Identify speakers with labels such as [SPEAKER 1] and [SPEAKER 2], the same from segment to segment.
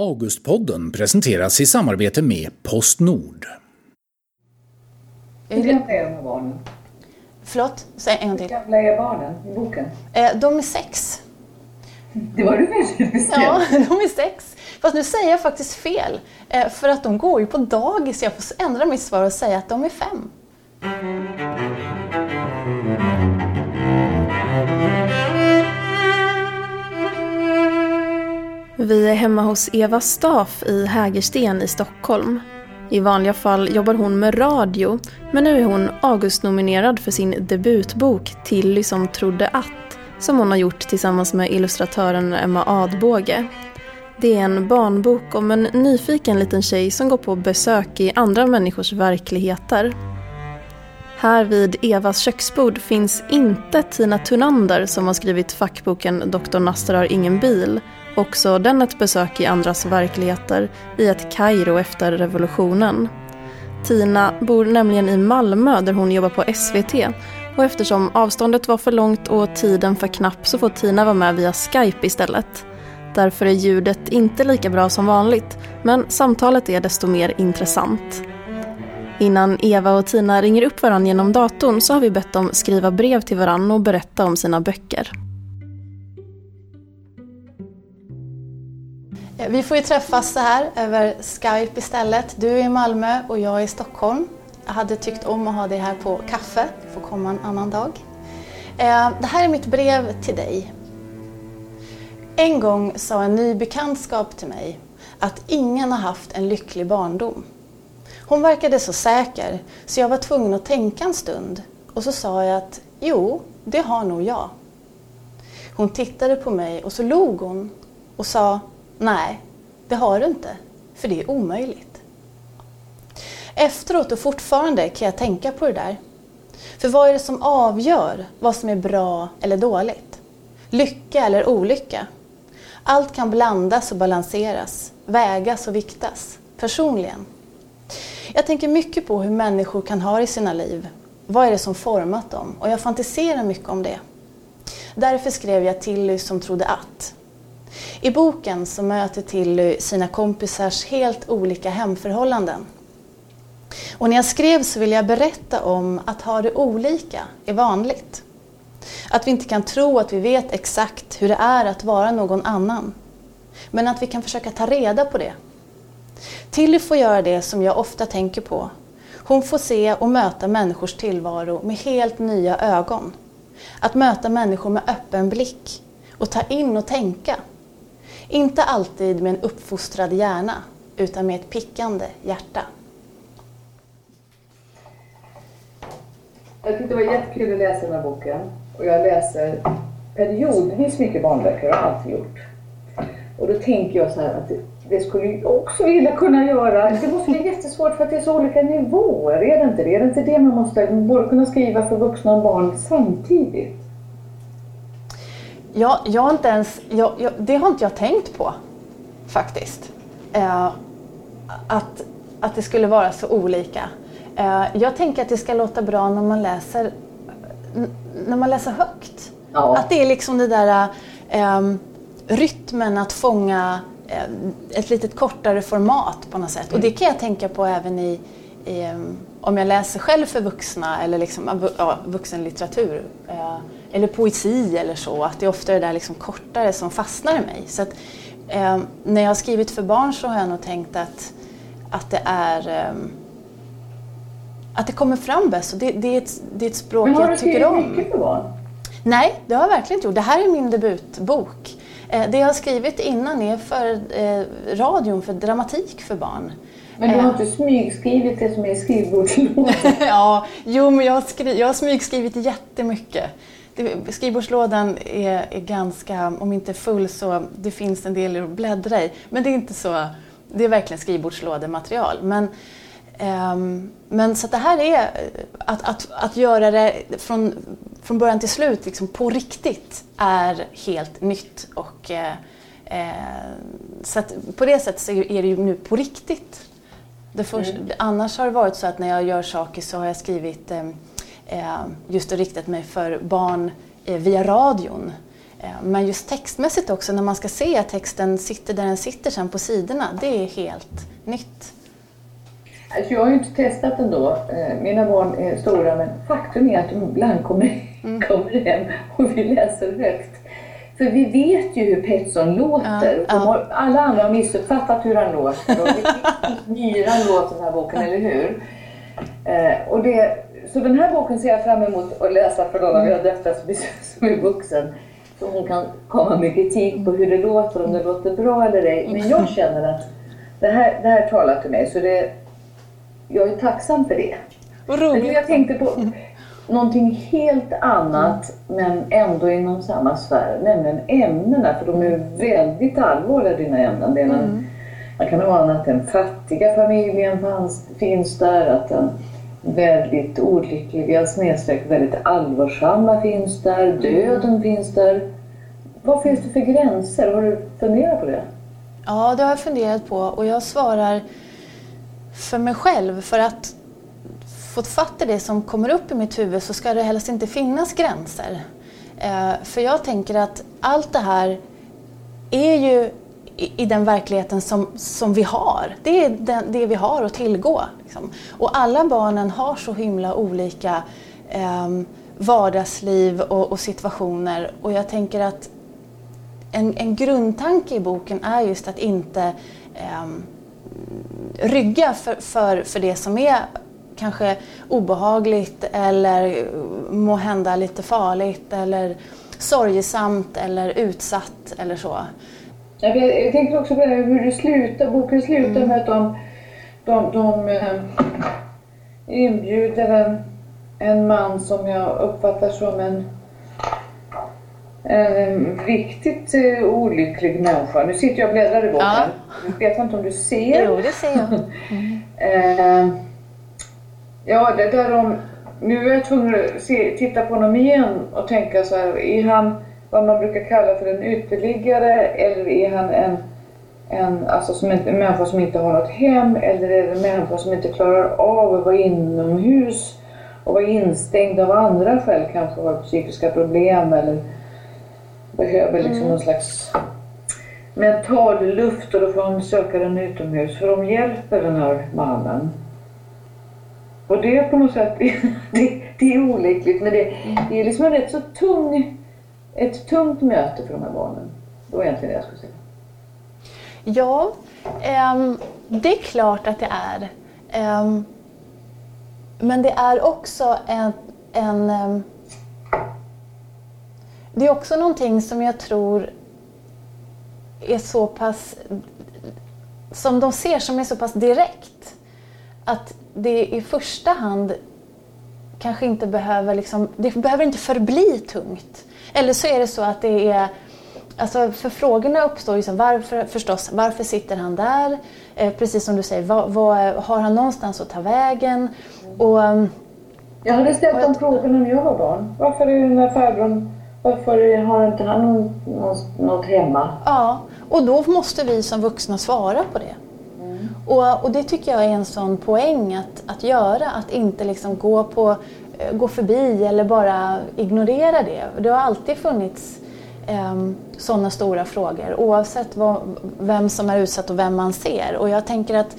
[SPEAKER 1] Augustpodden presenteras i samarbete med Postnord.
[SPEAKER 2] Hur gamla är de här barnen?
[SPEAKER 3] Förlåt, säg en gång
[SPEAKER 2] Hur
[SPEAKER 3] till.
[SPEAKER 2] gamla är barnen i boken?
[SPEAKER 3] Eh, de är sex.
[SPEAKER 2] Det var du väldigt bestämd.
[SPEAKER 3] Ja, de är sex. Fast nu säger jag faktiskt fel. Eh, för att de går ju på dagis. Jag får ändra mitt svar och säga att de är fem.
[SPEAKER 4] Vi är hemma hos Eva Staff i Hägersten i Stockholm. I vanliga fall jobbar hon med radio, men nu är hon Augustnominerad för sin debutbok Tilly som trodde att, som hon har gjort tillsammans med illustratören Emma Adbåge. Det är en barnbok om en nyfiken liten tjej som går på besök i andra människors verkligheter. Här vid Evas köksbord finns inte Tina Tunander som har skrivit fackboken Dr. Naster har ingen bil. Också den ett besök i andras verkligheter i ett Kairo efter revolutionen. Tina bor nämligen i Malmö där hon jobbar på SVT och eftersom avståndet var för långt och tiden för knapp så får Tina vara med via Skype istället. Därför är ljudet inte lika bra som vanligt men samtalet är desto mer intressant. Innan Eva och Tina ringer upp varandra genom datorn så har vi bett dem skriva brev till varandra och berätta om sina böcker.
[SPEAKER 3] Vi får ju träffas så här över Skype istället. Du är i Malmö och jag är i Stockholm. Jag hade tyckt om att ha dig här på kaffe, får komma en annan dag. Eh, det här är mitt brev till dig. En gång sa en ny bekantskap till mig att ingen har haft en lycklig barndom. Hon verkade så säker så jag var tvungen att tänka en stund och så sa jag att jo, det har nog jag. Hon tittade på mig och så log hon och sa nej, det har du inte, för det är omöjligt. Efteråt och fortfarande kan jag tänka på det där. För vad är det som avgör vad som är bra eller dåligt? Lycka eller olycka? Allt kan blandas och balanseras, vägas och viktas, personligen. Jag tänker mycket på hur människor kan ha det i sina liv. Vad är det som format dem? Och jag fantiserar mycket om det. Därför skrev jag Tilly som trodde att. I boken så möter Tilly sina kompisars helt olika hemförhållanden. Och när jag skrev så ville jag berätta om att ha det olika är vanligt. Att vi inte kan tro att vi vet exakt hur det är att vara någon annan. Men att vi kan försöka ta reda på det. Tilly får göra det som jag ofta tänker på. Hon får se och möta människors tillvaro med helt nya ögon. Att möta människor med öppen blick och ta in och tänka. Inte alltid med en uppfostrad hjärna, utan med ett pickande hjärta.
[SPEAKER 2] Jag tyckte det var jättekul att läsa den här boken. Och jag läser periodvis mycket barnböcker, har alltid gjort. Och då tänker jag så här att det, skulle jag också vilja kunna göra. Det måste bli jättesvårt för att det är så olika nivåer, är det inte det? Är det inte det man måste både kunna skriva för vuxna och barn samtidigt?
[SPEAKER 3] Ja, jag har inte ens, jag, jag, det har inte jag tänkt på faktiskt. Eh, att, att det skulle vara så olika. Eh, jag tänker att det ska låta bra när man läser, när man läser högt.
[SPEAKER 2] Ja.
[SPEAKER 3] Att det är liksom det där eh, rytmen att fånga ett litet kortare format på något sätt. Och det kan jag tänka på även i, i eh, om jag läser själv för vuxna eller liksom, ja, vuxenlitteratur. Eh, eller poesi eller så. Att det är ofta det där liksom kortare som fastnar i mig. Så att, eh, när jag har skrivit för barn så har jag nog tänkt att, att det är eh, att det kommer fram bäst. Och det, det, är ett, det är ett språk
[SPEAKER 2] Men har du
[SPEAKER 3] jag tycker
[SPEAKER 2] skrivit
[SPEAKER 3] om.
[SPEAKER 2] mycket för barn?
[SPEAKER 3] Nej, det har jag verkligen inte gjort. Det här är min debutbok. Eh, Det jag har skrivit innan är för eh, radion, för dramatik för barn.
[SPEAKER 2] Men du
[SPEAKER 3] Eh.
[SPEAKER 2] har inte smygskrivit det som är skrivbordslådan?
[SPEAKER 3] ja, jo, men jag har, skri- jag har smygskrivit jättemycket. Det, skrivbordslådan är, är ganska, om inte full så det finns en del att bläddra i. Men det är inte så, det är verkligen skrivbordslådematerial. Men, men så att det här är att, att, att göra det från, från början till slut liksom på riktigt är helt nytt. Och, eh, eh, så på det sättet så är det ju nu på riktigt. Det först, Annars har det varit så att när jag gör saker så har jag skrivit eh, eh, just och riktat mig för barn eh, via radion. Eh, men just textmässigt också, när man ska se att texten sitter där den sitter sen på sidorna, det är helt nytt.
[SPEAKER 2] Alltså jag har ju inte testat ändå. Eh, mina barn är stora men faktum är att de ibland kommer, mm. kommer hem och vi läser högt. För vi vet ju hur Petson låter. Ja, ja. alla andra har missuppfattat hur han låter. Och myran låter den här boken, eller hur? Eh, och det, så den här boken ser jag fram emot att läsa för Lola. Vi har döttrar som är vuxen. Så hon kan komma med kritik på hur det låter, om det låter bra eller ej. Men jag känner att det här, det här talar till mig. Så det, jag är tacksam för det.
[SPEAKER 3] Vad roligt.
[SPEAKER 2] Jag tänkte på någonting helt annat men ändå inom samma sfär. Nämligen ämnena. För de är väldigt allvarliga dina ämnen. Det är en, mm. Man kan ana att den fattiga familjen fanns, finns där. Att den väldigt olyckliga snedstreck väldigt allvarsamma finns där. Döden finns där. Vad finns det för gränser? Har du funderat på det?
[SPEAKER 3] Ja, det har jag funderat på och jag svarar för mig själv. För att få fatt i det som kommer upp i mitt huvud så ska det helst inte finnas gränser. Eh, för jag tänker att allt det här är ju i, den verkligheten som, som vi har. Det är den, det vi har att tillgå. Liksom. Och alla barnen har så himla olika eh, vardagsliv och, och, situationer. Och jag tänker att en, en grundtanke i boken är just att inte eh, rygga för, för, för det som är kanske obehagligt eller må hända lite farligt eller sorgesamt eller utsatt eller så.
[SPEAKER 2] Jag, vet, jag tänker också på hur det slutar, boken slutar mm. med att de, de, de eh, inbjuder en, en man som jag uppfattar som en, en riktigt uh, olycklig människa. Nu sitter jag och bläddrar i boken. Ja. Jag vet inte om du ser?
[SPEAKER 3] Jo, det ser jag. Mm.
[SPEAKER 2] uh, ja, det där de... Nu är jag tvungen att se, titta på honom igen och tänka så här, är han vad man brukar kalla för en ytterliggare eller är han en, en, alltså som en, en människa som inte har något hem eller är det en människa som inte klarar av att vara inomhus och vara instängd av andra skäl, kanske har psykiska problem eller behöver liksom mm. någon slags mental luft och då får hon söka den utomhus för de hjälper den här mannen. Och det är på något sätt, det, det är olyckligt men det, det är liksom en rätt så tung ett tungt möte för de här barnen. Det var egentligen det jag skulle säga.
[SPEAKER 3] Ja, um, det är klart att det är. Um, men det är också en, en um, det är också någonting som jag tror är så pass som de ser som är så pass direkt att det i första hand kanske inte behöver liksom, det behöver inte förbli tungt. Eller så är det så att det är Alltså för frågorna uppstår ju så varför, förstås, varför sitter han där? Eh, precis som du säger, vad, vad, har han någonstans att ta vägen? Och,
[SPEAKER 2] jag hade ställt de frågorna när jag var barn. Varför är den där farbrorn, varför har inte han något, hemma?
[SPEAKER 3] Ja, och då måste vi som vuxna svara på det. Mm. Och, och, det tycker jag är en sån poäng att, att göra, att inte liksom gå på Eh, gå förbi eller bara ignorera det. Det har alltid funnits eh, sådana stora frågor oavsett vad, vem som är utsatt och vem man ser. Och jag tänker att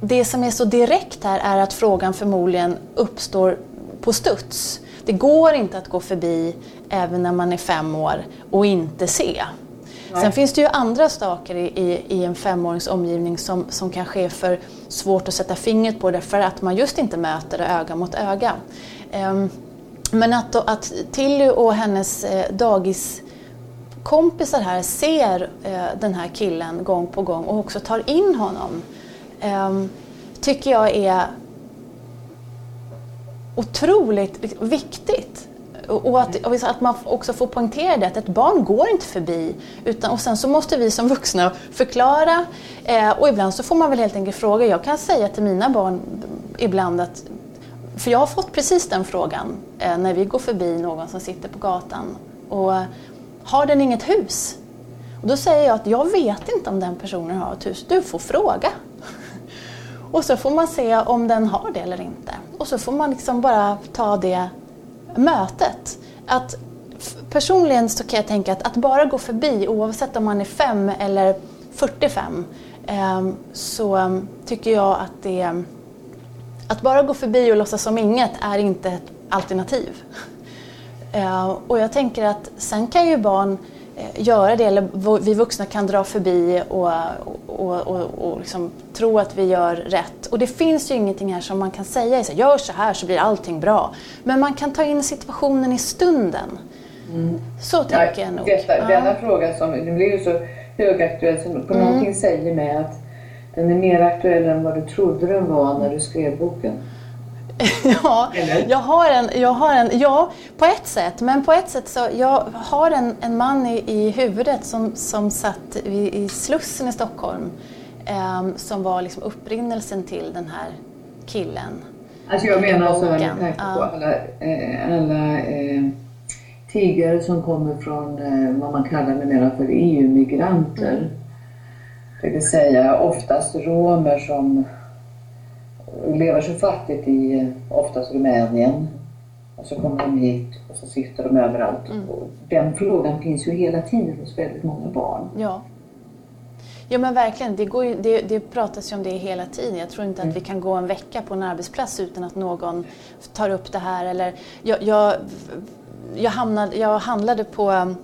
[SPEAKER 3] det som är så direkt här är att frågan förmodligen uppstår på studs. Det går inte att gå förbi även när man är fem år och inte se. Sen finns det ju andra saker i, i, i, en femårings omgivning som, som kanske är för svårt att sätta fingret på därför att man just inte möter det öga mot öga. Um, men att, att Tilly och hennes eh, dagiskompisar här ser eh, den här killen gång på gång och också tar in honom eh, tycker jag är otroligt viktigt. Och att, och att man också får poängtera det, att ett barn går inte förbi. Utan, och sen så måste vi som vuxna förklara. Eh, och ibland så får man väl helt enkelt fråga. Jag kan säga till mina barn ibland att för jag har fått precis den frågan eh, när vi går förbi någon som sitter på gatan. Och har den inget hus? Och då säger jag att jag vet inte om den personen har ett hus. Du får fråga. Och så får man se om den har det eller inte. Och så får man liksom bara ta det mötet. Att personligen så kan jag tänka att, att bara gå förbi oavsett om man är 5 eller 45 ehm, så ehm, tycker jag att det att bara gå förbi och låtsas som inget är inte ett alternativ. Eh, och jag tänker att sen kan ju barn göra det, eller vi vuxna kan dra förbi och, och, och, och liksom tro att vi gör rätt. Och det finns ju ingenting här som man kan säga, så gör så här så blir allting bra. Men man kan ta in situationen i stunden. Mm. Så tänker ja, jag nog.
[SPEAKER 2] Detta, ja. Denna fråga som den blir ju så högaktuell som på mm. någonting säger mig att den är mer aktuell än vad du trodde den var när du skrev boken.
[SPEAKER 3] ja, jag har, en, jag har en, ja, på ett sätt. Men på ett sätt så, jag har en, en man i, i huvudet som, som satt i, i Slussen i Stockholm. Eh, som var liksom upprinnelsen till den här killen.
[SPEAKER 2] Alltså jag menar så här med tanke på alla, eh, alla eh, tiggare som kommer från eh, vad man kallar numera för EU-migranter. Mm. Det vill säga oftast romer som lever så fattigt i oftast Rumänien. Och så kommer de hit och så sitter de överallt. Mm. Och den frågan finns ju hela tiden hos väldigt många barn.
[SPEAKER 3] Ja. Ja men verkligen, det, går ju, det, det pratas ju om det hela tiden. Jag tror inte mm. att vi kan gå en vecka på en arbetsplats utan att någon tar upp det här. Eller, jag, jag, jag, hamnade, jag handlade på,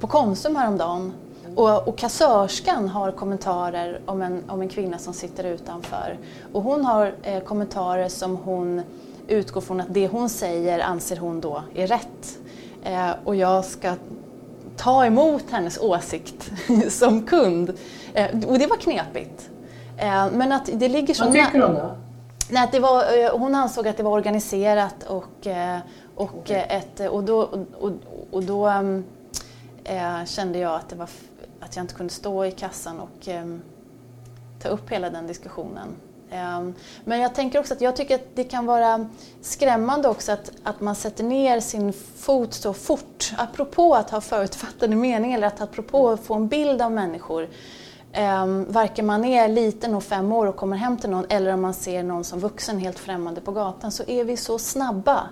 [SPEAKER 3] på Konsum häromdagen och, och kassörskan har kommentarer om en, om en kvinna som sitter utanför. Och hon har eh, kommentarer som hon utgår från att det hon säger anser hon då är rätt. Eh, och jag ska ta emot hennes åsikt som kund. Eh, och det var knepigt. Eh, men att det ligger så...
[SPEAKER 2] Vad tycker hon då?
[SPEAKER 3] Nej, det var, eh, hon ansåg att det var organiserat och, eh, och, okay. ett, och då, och, och då äh, kände jag att det var att jag inte kunde stå i kassan och eh, ta upp hela den diskussionen. Eh, men jag tänker också att jag tycker att det kan vara skrämmande också att, att man sätter ner sin fot så fort. Apropå att ha förutfattade meningar eller att apropå att få en bild av människor. Eh, varken man är liten och fem år och kommer hem till någon eller om man ser någon som vuxen helt främmande på gatan så är vi så snabba.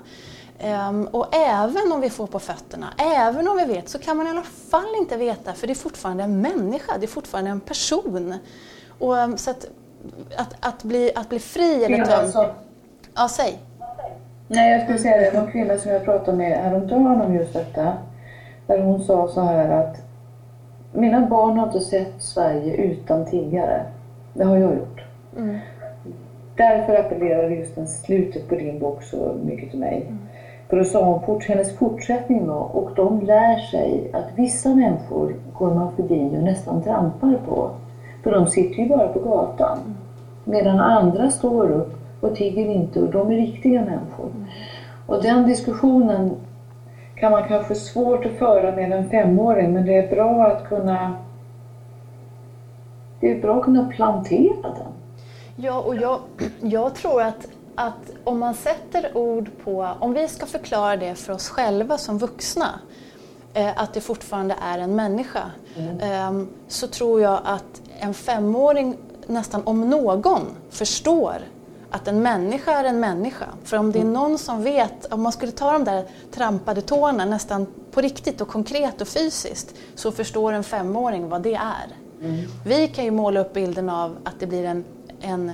[SPEAKER 3] Um, och även om vi får på fötterna, även om vi vet, så kan man i alla fall inte veta för det är fortfarande en människa, det är fortfarande en person. Och, um, så att, att, att, bli, att bli fri eller tömd... Alltså. Ja, säg.
[SPEAKER 2] Nej, jag skulle säga det. Det var en kvinna som jag pratade med häromdagen om just detta. Där hon sa så här att mina barn har inte sett Sverige utan tiggare. Det har jag gjort. Mm. Därför appellerar just den slutet på din bok så mycket till mig. Mm. För då sa hon, hennes fortsättning var, och de lär sig att vissa människor går man förbi och nästan trampar på. För de sitter ju bara på gatan. Medan andra står upp och tigger inte och de är riktiga människor. Och den diskussionen kan man kanske svårt att föra med en femåring men det är bra att kunna det är bra att kunna plantera den.
[SPEAKER 3] Ja, och jag, jag tror att att om man sätter ord på, om vi ska förklara det för oss själva som vuxna, eh, att det fortfarande är en människa, mm. eh, så tror jag att en femåring nästan om någon förstår att en människa är en människa. För om det är mm. någon som vet, om man skulle ta de där trampade tårna nästan på riktigt och konkret och fysiskt, så förstår en femåring vad det är. Mm. Vi kan ju måla upp bilden av att det blir en, en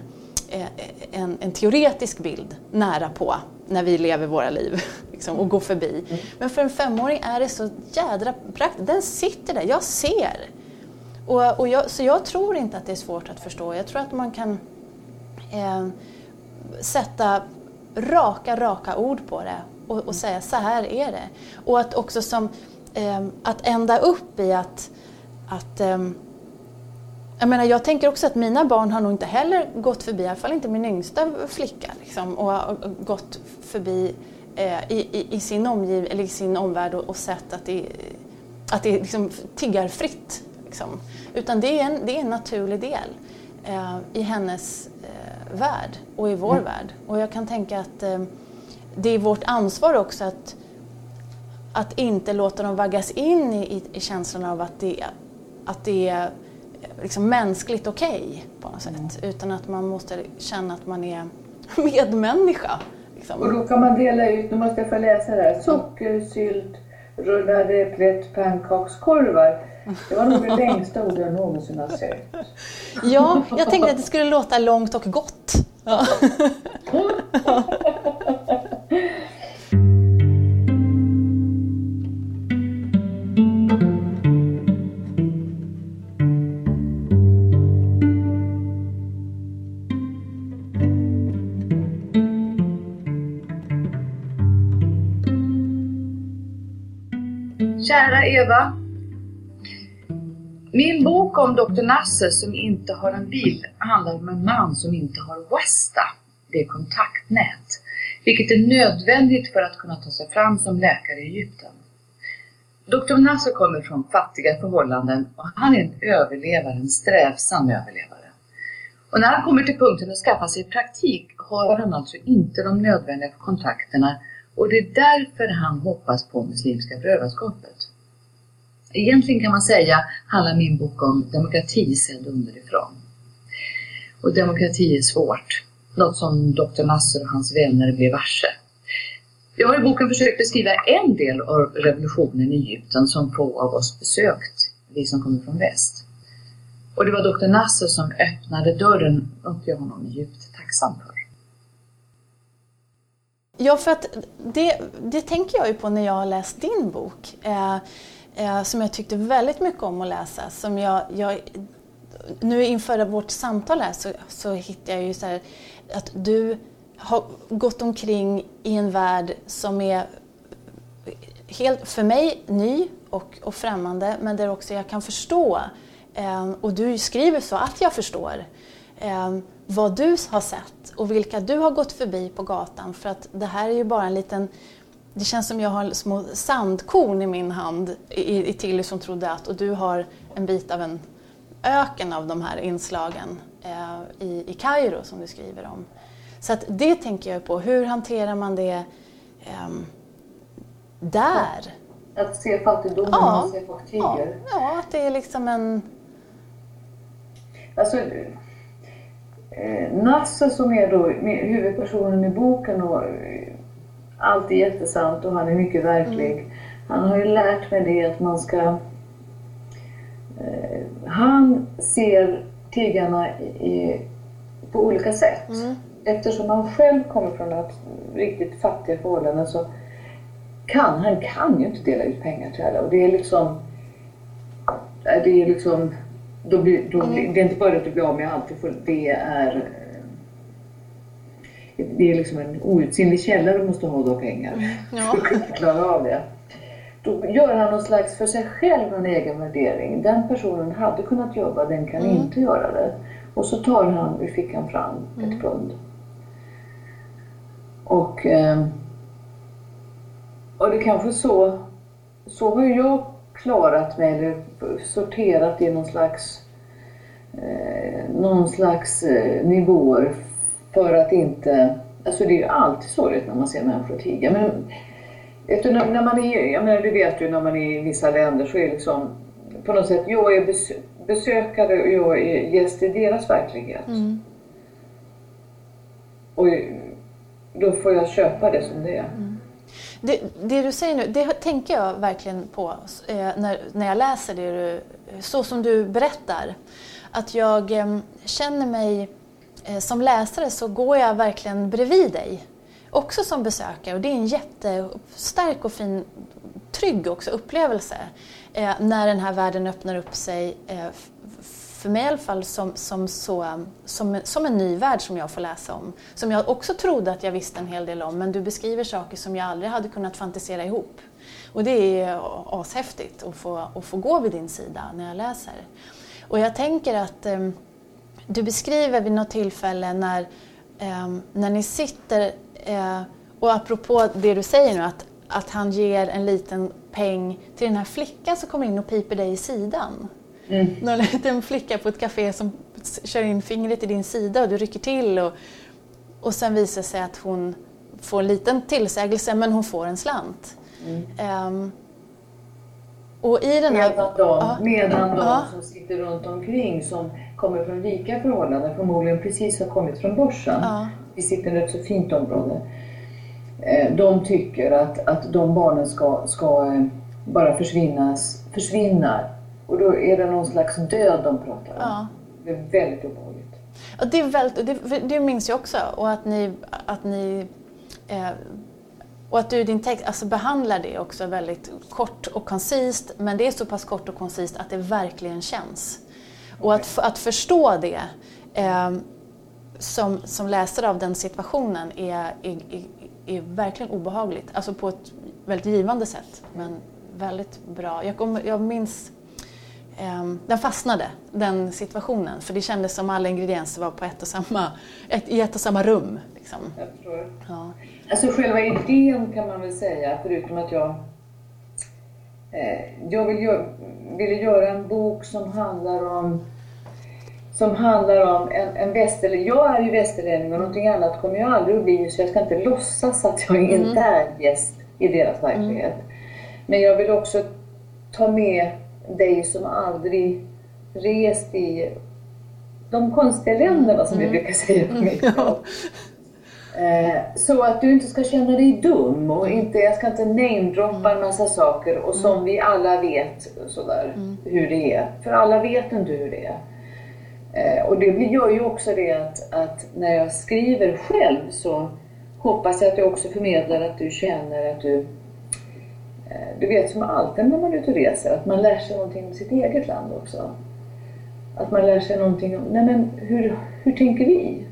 [SPEAKER 3] en, en, teoretisk bild nära på när vi lever våra liv liksom, och går förbi. Mm. Men för en femåring är det så jädra praktiskt. Den sitter där, jag ser. Och, och jag, så jag tror inte att det är svårt att förstå. Jag tror att man kan eh, sätta raka, raka ord på det och, och, säga så här är det. Och att också som, eh, att ända upp i att, att eh, jag menar, jag tänker också att mina barn har nog inte heller gått förbi, i alla fall inte min yngsta flicka, liksom, och, och gått förbi eh, i, i, i, sin omgiv, eller i sin omvärld och, och sett att det, att det är liksom tiggarfritt. Liksom. Utan det är, en, det är en naturlig del eh, i hennes eh, värld och i vår mm. värld. Och jag kan tänka att eh, det är vårt ansvar också att, att inte låta dem vaggas in i, i, i känslan av att det, att det är liksom mänskligt okej okay, på något sätt. Mm. Utan att man måste känna att man är medmänniska. Liksom.
[SPEAKER 2] Och då kan man dela ut, nu måste jag få läsa det här, sockersylt, rullade äpplet pannkakskorvar. Det var nog det längsta ord jag någonsin har sett.
[SPEAKER 3] Ja, jag tänkte att det skulle låta långt och gott. Ja.
[SPEAKER 2] Tjena Eva. Min bok om Dr. Nasse som inte har en bil handlar om en man som inte har Wasta, det är kontaktnät, vilket är nödvändigt för att kunna ta sig fram som läkare i Egypten. Dr. Nasser kommer från fattiga förhållanden och han är en överlevare, en strävsam överlevare. Och när han kommer till punkten att skaffa sig praktik har han alltså inte de nödvändiga kontakterna och det är därför han hoppas på Muslimska brödraskapet. Egentligen kan man säga handlar min bok om demokrati sedd underifrån. Och demokrati är svårt, något som Dr. Nasser och hans vänner blev varse. Jag har i boken försökt beskriva en del av revolutionen i Egypten som få av oss besökt, vi som kommer från väst. Och det var Dr. Nasser som öppnade dörren, något jag honom är djupt tacksam för.
[SPEAKER 3] Ja, för att det, det tänker jag ju på när jag har läst din bok. Eh, eh, som jag tyckte väldigt mycket om att läsa. Som jag, jag, nu inför vårt samtal här så, så hittade jag ju så här, att du har gått omkring i en värld som är helt, för mig, ny och, och främmande, men där också jag kan förstå. Eh, och du skriver så att jag förstår. Eh, vad du har sett och vilka du har gått förbi på gatan. För att det här är ju bara en liten... Det känns som jag har små sandkorn i min hand i, i Tilly som trodde att och du har en bit av en öken av de här inslagen eh, i, i Kairo som du skriver om. Så att det tänker jag på. Hur hanterar man det eh, där?
[SPEAKER 2] Att se fattigdomen ja, och se folk
[SPEAKER 3] Ja, ja, att det är liksom en...
[SPEAKER 2] Alltså, eh, Nasse som är då huvudpersonen i boken och eh, allt är jättesant och han är mycket verklig. Mm. Han har ju lärt mig det att man ska... Eh, han ser tiggarna i, på olika sätt. Mm. Eftersom han själv kommer från ett riktigt fattiga förhållanden så kan han kan ju inte dela ut pengar till alla och det är liksom det är liksom då blir, då blir, mm. det är inte bara att du blir av med allt, det är det är liksom en outsinlig källa du måste ha då pengar mm. ja. för att klara av det. Då gör han någon slags för sig själv en egen värdering. Den personen hade kunnat jobba, den kan mm. inte göra det. Och så tar han ur fickan fram mm. ett pund. Och, eh, och det kanske så, så har jag klarat mig eller sorterat i någon slags, eh, någon slags eh, nivåer för att inte, alltså det är ju alltid sorgligt när man ser människor tigga. Men efter, när, när man är, jag menar du vet ju när man är i vissa länder så är det liksom på något sätt, jag är bes, besökare och jag är gäst i deras verklighet. Mm. Och då får jag köpa det som det är. Mm.
[SPEAKER 3] Det, det, du säger nu, det tänker jag verkligen på eh, när, när jag läser det du, så som du berättar. Att jag eh, känner mig, Eh, som läsare så går jag verkligen bredvid dig. Också som besökare och det är en jättestark och fin, trygg också upplevelse. Eh, när den här världen öppnar upp sig eh, för mig i alla fall som, som, så, som, som en ny värld som jag får läsa om. Som jag också trodde att jag visste en hel del om men du beskriver saker som jag aldrig hade kunnat fantisera ihop. Och det är ashäftigt att få, att få gå vid din sida när jag läser. Och jag tänker att eh, du beskriver vid något tillfälle när, eh, när ni sitter, eh, och apropå det du säger nu, att, att han ger en liten peng till den här flickan som kommer in och piper dig i sidan. Mm. Någon liten flicka på ett café som kör in fingret i din sida och du rycker till och, och sen visar sig att hon får en liten tillsägelse men hon får en slant. Mm. Um,
[SPEAKER 2] och i den här... Medan de, medan de ja. som sitter runt omkring som kommer från rika förhållanden förmodligen precis har kommit från börsen. Ja. Vi sitter i ett så fint område. Eh, de tycker att, att de barnen ska, ska bara försvinnas, försvinner. Och då är det någon slags död de pratar om.
[SPEAKER 3] Ja.
[SPEAKER 2] Det är väldigt obehagligt.
[SPEAKER 3] Ja, det, är väldigt, det, det minns jag också. Och att ni, att ni eh, och att du i din text alltså behandlar det också väldigt kort och koncist. Men det är så pass kort och koncist att det verkligen känns. Och att, att förstå det eh, som, som läsare av den situationen är, är, är, är verkligen obehagligt. Alltså på ett väldigt givande sätt. Men väldigt bra. Jag, kom, jag minns Um, den fastnade, den situationen. För det kändes som alla ingredienser var på ett och samma, ett, i ett och samma rum. Liksom.
[SPEAKER 2] Jag förstår.
[SPEAKER 3] Ja.
[SPEAKER 2] Alltså själva idén kan man väl säga, förutom att jag jag vill gö ville göra en bok som handlar om som handlar om en, en västerlänning. Jag är ju västerlänning och någonting annat kommer jag aldrig att bli så jag ska inte låtsas att jag inte
[SPEAKER 3] Mm.
[SPEAKER 2] är gäst i deras verklighet. Men jag vill också ta med dig som aldrig rest i de konstiga länderna som vi brukar säga på mitt
[SPEAKER 3] Mm. Ja.
[SPEAKER 2] Eh, Så att du inte ska känna dig dum och inte, jag ska inte namedroppa en massa saker och som vi alla vet sådär hur det är. För alla vet inte hur det är. Eh, Och det gör ju också det att, att när jag skriver själv så hoppas jag att jag också förmedlar att du känner att du eh, du vet som alltid när man är ute och reser, att man lär sig någonting om sitt eget land också. Att man lär sig någonting om, nej men hur, hur tänker vi?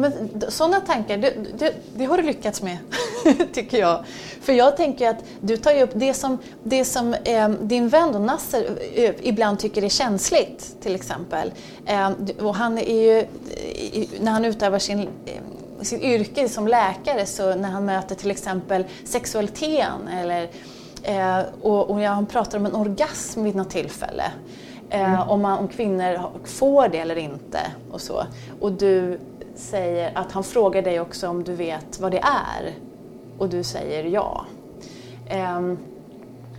[SPEAKER 3] Men sådana tankar, det, det, det har du lyckats med, tycker jag. För jag tänker att du tar ju upp det som, det som eh, din vän då, Nasser eh, ibland tycker är känsligt, till exempel. Eh, och han är ju, när han utövar sin, eh, sitt yrke som läkare, så när han möter till exempel sexualiteten eller Eh, och, och han pratar om en orgasm vid något tillfälle. Eh, om, man, om kvinnor får det eller inte. Och, så. och du säger att han frågar dig också om du vet vad det är. Och du säger ja. Um,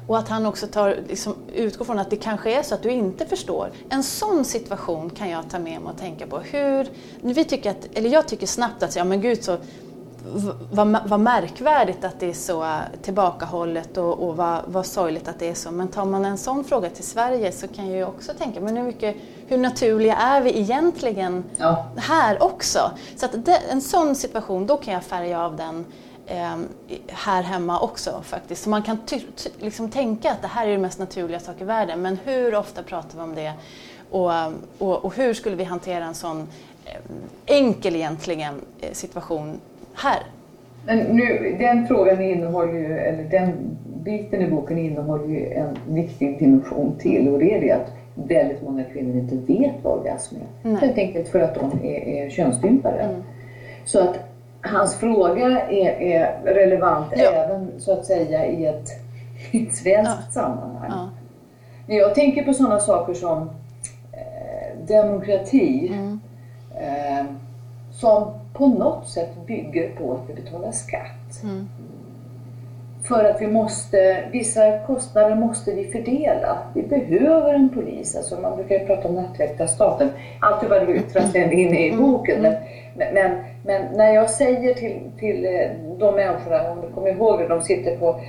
[SPEAKER 3] och att han också tar, liksom, utgår från att det kanske är så att du inte förstår. En sån situation kan jag ta med mig och tänka på. Hur, vi tycker att, eller jag tycker snabbt att, ja men gud så vad, vad märkvärdigt att det är så tillbakahållet och, och vad, vad sorgligt att det är så. Men tar man en sån fråga till Sverige så kan jag också tänka, men hur, mycket, hur naturliga är vi egentligen
[SPEAKER 2] Ja.
[SPEAKER 3] här också? Så att det, en sån situation, då kan jag färga av den eh, här hemma också faktiskt. Så man kan ty, ty, liksom tänka att det här är det mest naturliga sak i världen. Men hur ofta pratar vi om det? Och, och, och hur skulle vi hantera en sån eh, enkel egentligen eh, situation här?
[SPEAKER 2] Men nu, den frågan innehåller ju, eller den biten i boken innehåller ju en viktig dimension till och det är det att väldigt många kvinnor inte vet vad orgasm är. Helt enkelt för att de är, är könsstympade. Så att hans fråga är, är relevant
[SPEAKER 3] Ja.
[SPEAKER 2] även så att säga i ett, i ett svenskt
[SPEAKER 3] Ja.
[SPEAKER 2] sammanhang.
[SPEAKER 3] Ja.
[SPEAKER 2] Jag tänker på sådana saker som eh, demokrati
[SPEAKER 3] Mm.
[SPEAKER 2] eh, som på något sätt bygger på att vi betalar skatt.
[SPEAKER 3] Mm.
[SPEAKER 2] För att vi måste, vissa kostnader måste vi fördela. Vi behöver en polis, alltså man brukar ju prata om nattväktarstaten. Allt det yttras den inne i boken. Men, men, men när jag säger till, till eh, de människorna, om du kommer ihåg det, de sitter på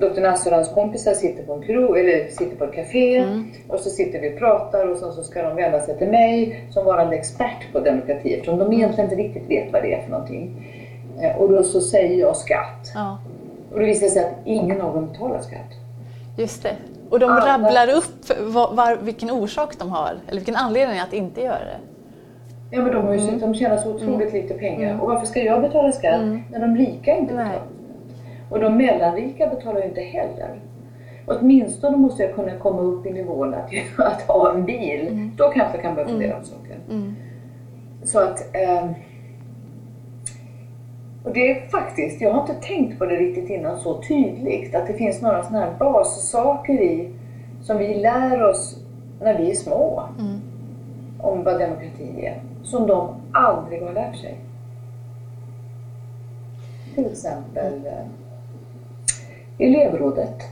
[SPEAKER 2] Dr. Hans kompisar sitter på en krog, eller sitter på ett café och så sitter vi och pratar och sen så ska de vända sig till mig som varande expert på demokrati eftersom de egentligen inte riktigt vet vad det är för någonting. Eh, Och då så säger jag skatt.
[SPEAKER 3] Ja,
[SPEAKER 2] Och det visar sig att ingen av dem betalar skatt.
[SPEAKER 3] just det. Och de
[SPEAKER 2] Alla-
[SPEAKER 3] rabblar upp var, var, vilken orsak de har, eller vilken anledning att inte göra det.
[SPEAKER 2] Ja men de, har ju, de tjänar så otroligt lite pengar. Och varför ska jag betala skatt när de rika inte betalar? Och de mellanrika betalar ju inte heller. Åtminstone måste jag kunna komma upp i nivån att, att ha en bil. Då kanske jag kan börja fundera på saken. Så att... ehm, och det är faktiskt, jag har inte tänkt på det riktigt innan så tydligt. Att det finns några sådana här bassaker i som vi lär oss när vi är små. Om vad demokrati är. Som de aldrig har lärt sig. Till exempel eh, elevrådet.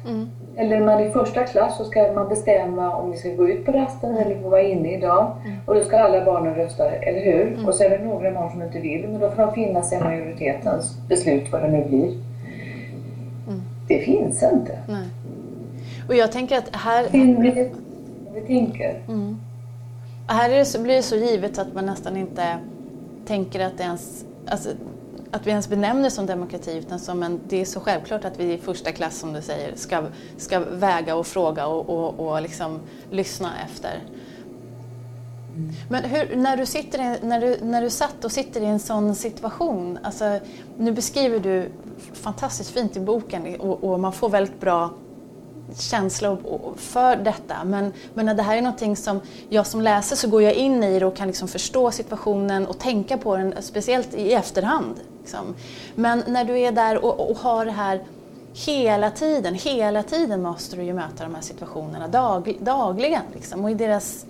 [SPEAKER 2] Eller man i första klass så ska man bestämma om vi ska gå ut på rasten eller få vara inne idag. Och då ska alla barnen rösta, eller hur? Och så är det några barn som inte vill, men då får de finna sig i majoritetens beslut vad det nu blir. det finns inte.
[SPEAKER 3] Nej. Och jag tänker att här...
[SPEAKER 2] Vi, vi tänker.
[SPEAKER 3] Mm. Här är det så, blir det så givet att man nästan inte tänker att det ens... Alltså, att vi ens benämner som demokrati utan som en, det är så självklart att vi i första klass som du säger ska, ska väga och fråga och, och, och liksom lyssna efter. Men hur, när, du sitter i, när, du, när du satt och sitter i en sån situation, alltså, nu beskriver du fantastiskt fint i boken och, och man får väldigt bra känsla för detta. Men, men det här är någonting som jag som läser så går jag in i det och kan liksom förstå situationen och tänka på den, speciellt i efterhand. Liksom. Men när du är där och, och, har det här hela tiden, hela tiden måste du ju möta de här situationerna dag, dagligen. Liksom. Och i deras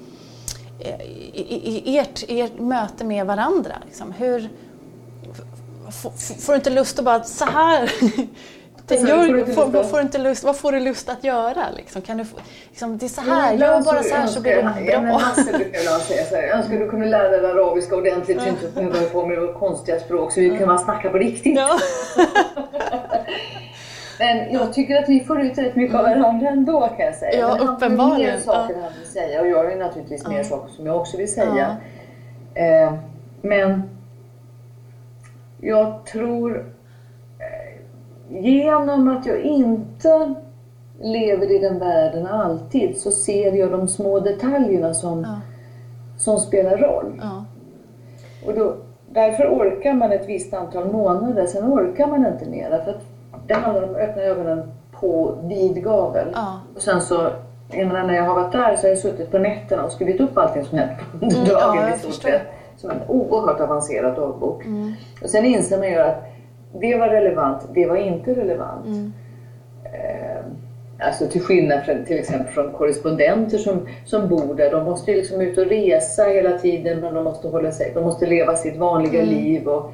[SPEAKER 3] eh, i, i, ert, ert möte med varandra. Liksom. Hur, får du inte lust att bara så här det gör, får, får, får, inte lust, vad får du lust att göra? Liksom? Kan du, liksom, det är så här, ja, gör bara så här så blir det bra. Ja,
[SPEAKER 2] men brukar jag säga så här, jag önskar du kunde lära dig arabiska ordentligt så inte behöver på med konstiga språk så vi kan bara snacka på riktigt. Ja. men jag tycker att vi får ut rätt mycket av varandra ändå kan jag säga.
[SPEAKER 3] Ja,
[SPEAKER 2] men
[SPEAKER 3] uppenbarligen.
[SPEAKER 2] Han saker han vill säga och jag har ju naturligtvis ja. mer saker som jag också vill säga. Eh, men jag tror genom att jag inte lever i den världen alltid så ser jag de små detaljerna som, ja. som spelar roll. Ja. Och då, därför orkar man ett visst antal månader, sen orkar man inte mera. För det handlar om att öppna ögonen på vid gavel. Ja. Och sen så, jag menar, när jag har varit där så har jag suttit på nätterna och skrivit upp allting som hänt under mm, dagen ja, i stort sett. Som en oerhört avancerad dagbok. Mm. Och sen inser man ju att det var relevant, det var inte relevant. Mm. Eh, alltså till skillnad från till exempel från korrespondenter som, som bor där. De måste liksom ut och resa hela tiden men de måste hålla sig, de måste leva sitt vanliga mm. liv. Och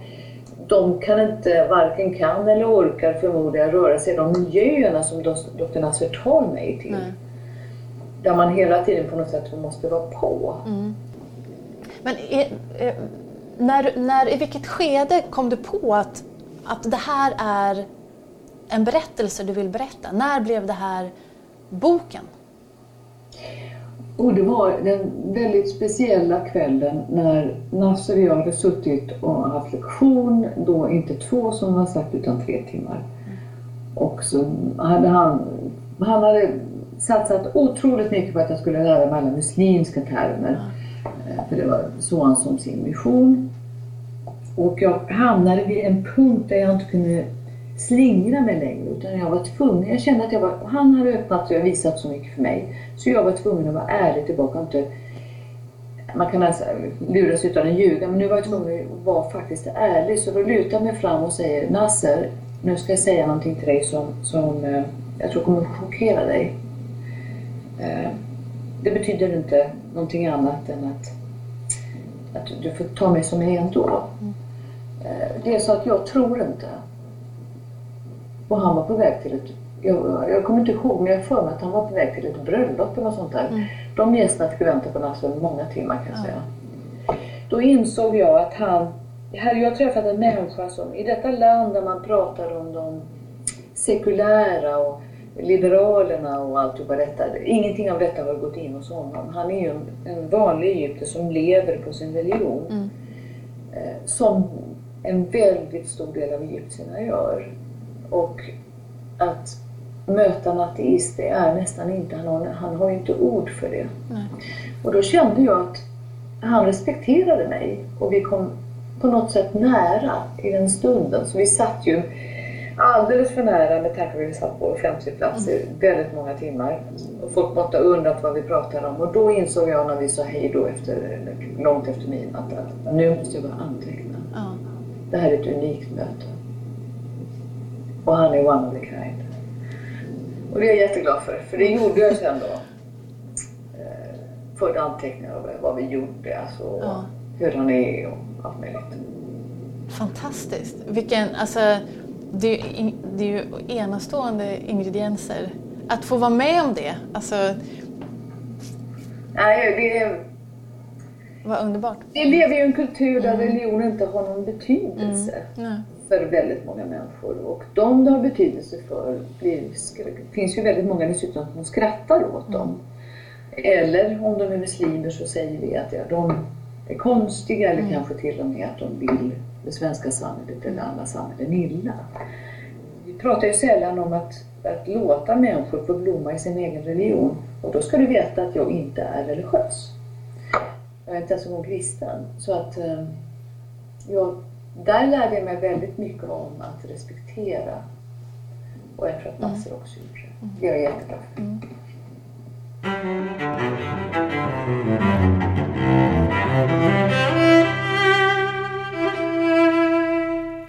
[SPEAKER 2] de kan inte, varken kan eller orkar förmodar jag röra sig i de miljöerna som Dr. Nasser tar mig till. Nej. Där man hela tiden på något sätt måste vara på. Mm.
[SPEAKER 3] Men är, är, när, när, i vilket skede kom du på att att det här är en berättelse du vill berätta? När blev det här boken?
[SPEAKER 2] Och det var den väldigt speciella kvällen när Nasser och jag hade suttit och haft lektion, då inte två som var sagt utan tre timmar. Och så hade han, han hade satsat otroligt mycket på att jag skulle lära mig alla muslimska termer. Mm. För det var så han som sin mission. Och jag hamnade vid en punkt där jag inte kunde slingra mig längre utan jag var tvungen. Jag kände att jag var, han hade öppnat och visat så mycket för mig. Så jag var tvungen att vara ärlig tillbaka inte man kan alltså luras utan att ljuga men nu var jag tvungen att vara faktiskt ärlig så då lutar jag mig fram och säger Nasser, nu ska jag säga någonting till dig som, som eh, jag tror kommer att chockera dig. Eh, det betyder inte någonting annat än att, att du får ta mig som jag är ändå. Mm. Det är så att jag tror inte. Och han var på väg till ett, jag, jag kommer inte ihåg men jag för mig att han var på väg till ett bröllop eller något sånt där. Mm. De gästerna fick vänta på Nasser många timmar kan jag ja. säga. Då insåg jag att han, hade jag träffat en människa som i detta land där man pratar om de sekulära och Liberalerna och alltihopa detta. Ingenting av detta har gått in hos honom. Han är ju en, en vanlig egypter som lever på sin religion. Mm. Eh, som en väldigt stor del av egyptierna gör. Och att möta en ateist, det är nästan inte, han har, han har ju inte ord för det. Nej. Och då kände jag att han respekterade mig och vi kom på något sätt nära i den stunden. Så vi satt ju alldeles för nära med tanke på att vi satt på offentlig plats i väldigt många timmar. Och folk måste ha undrat vad vi pratade om och då insåg jag när vi sa hej då efter, långt efter midnatt att nu måste jag bara anteckna. Ja. Det här är ett unikt möte. Och han är one of the kind. Och det är jag jätteglad för, för det gjorde jag sen då. Eh, förde anteckningar av vad vi gjorde, alltså ja. hur han är och allt möjligt.
[SPEAKER 3] Fantastiskt. Vilken, alltså, det, är, det är ju enastående ingredienser. Att få vara med om det, alltså...
[SPEAKER 2] Nej, det
[SPEAKER 3] vad underbart.
[SPEAKER 2] Vi lever ju i en kultur där mm. religion inte har någon betydelse. Mm. för väldigt många människor och de det har betydelse för blir, det finns ju väldigt många dessutom som skrattar åt dem. Eller om de är muslimer så säger vi att ja, de är konstiga eller mm. kanske till och med att de vill det svenska samhället eller andra samhällen illa. Vi pratar ju sällan om att, att låta människor få blomma i sin egen religion och då ska du veta att jag inte är religiös. Jag är inte ens en gång kristen. Så att eh, jag, där lärde jag mig väldigt mycket om att respektera. Och jag tror att mm. massor också gjorde det. Det är jag jätteglad för. Mm.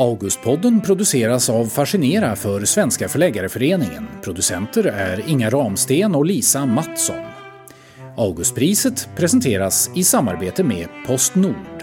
[SPEAKER 1] Augustpodden produceras av Fascinera för Svenska Förläggareföreningen. Producenter är Inga Ramsten och Lisa Mattsson. Augustpriset presenteras i samarbete med Postnord.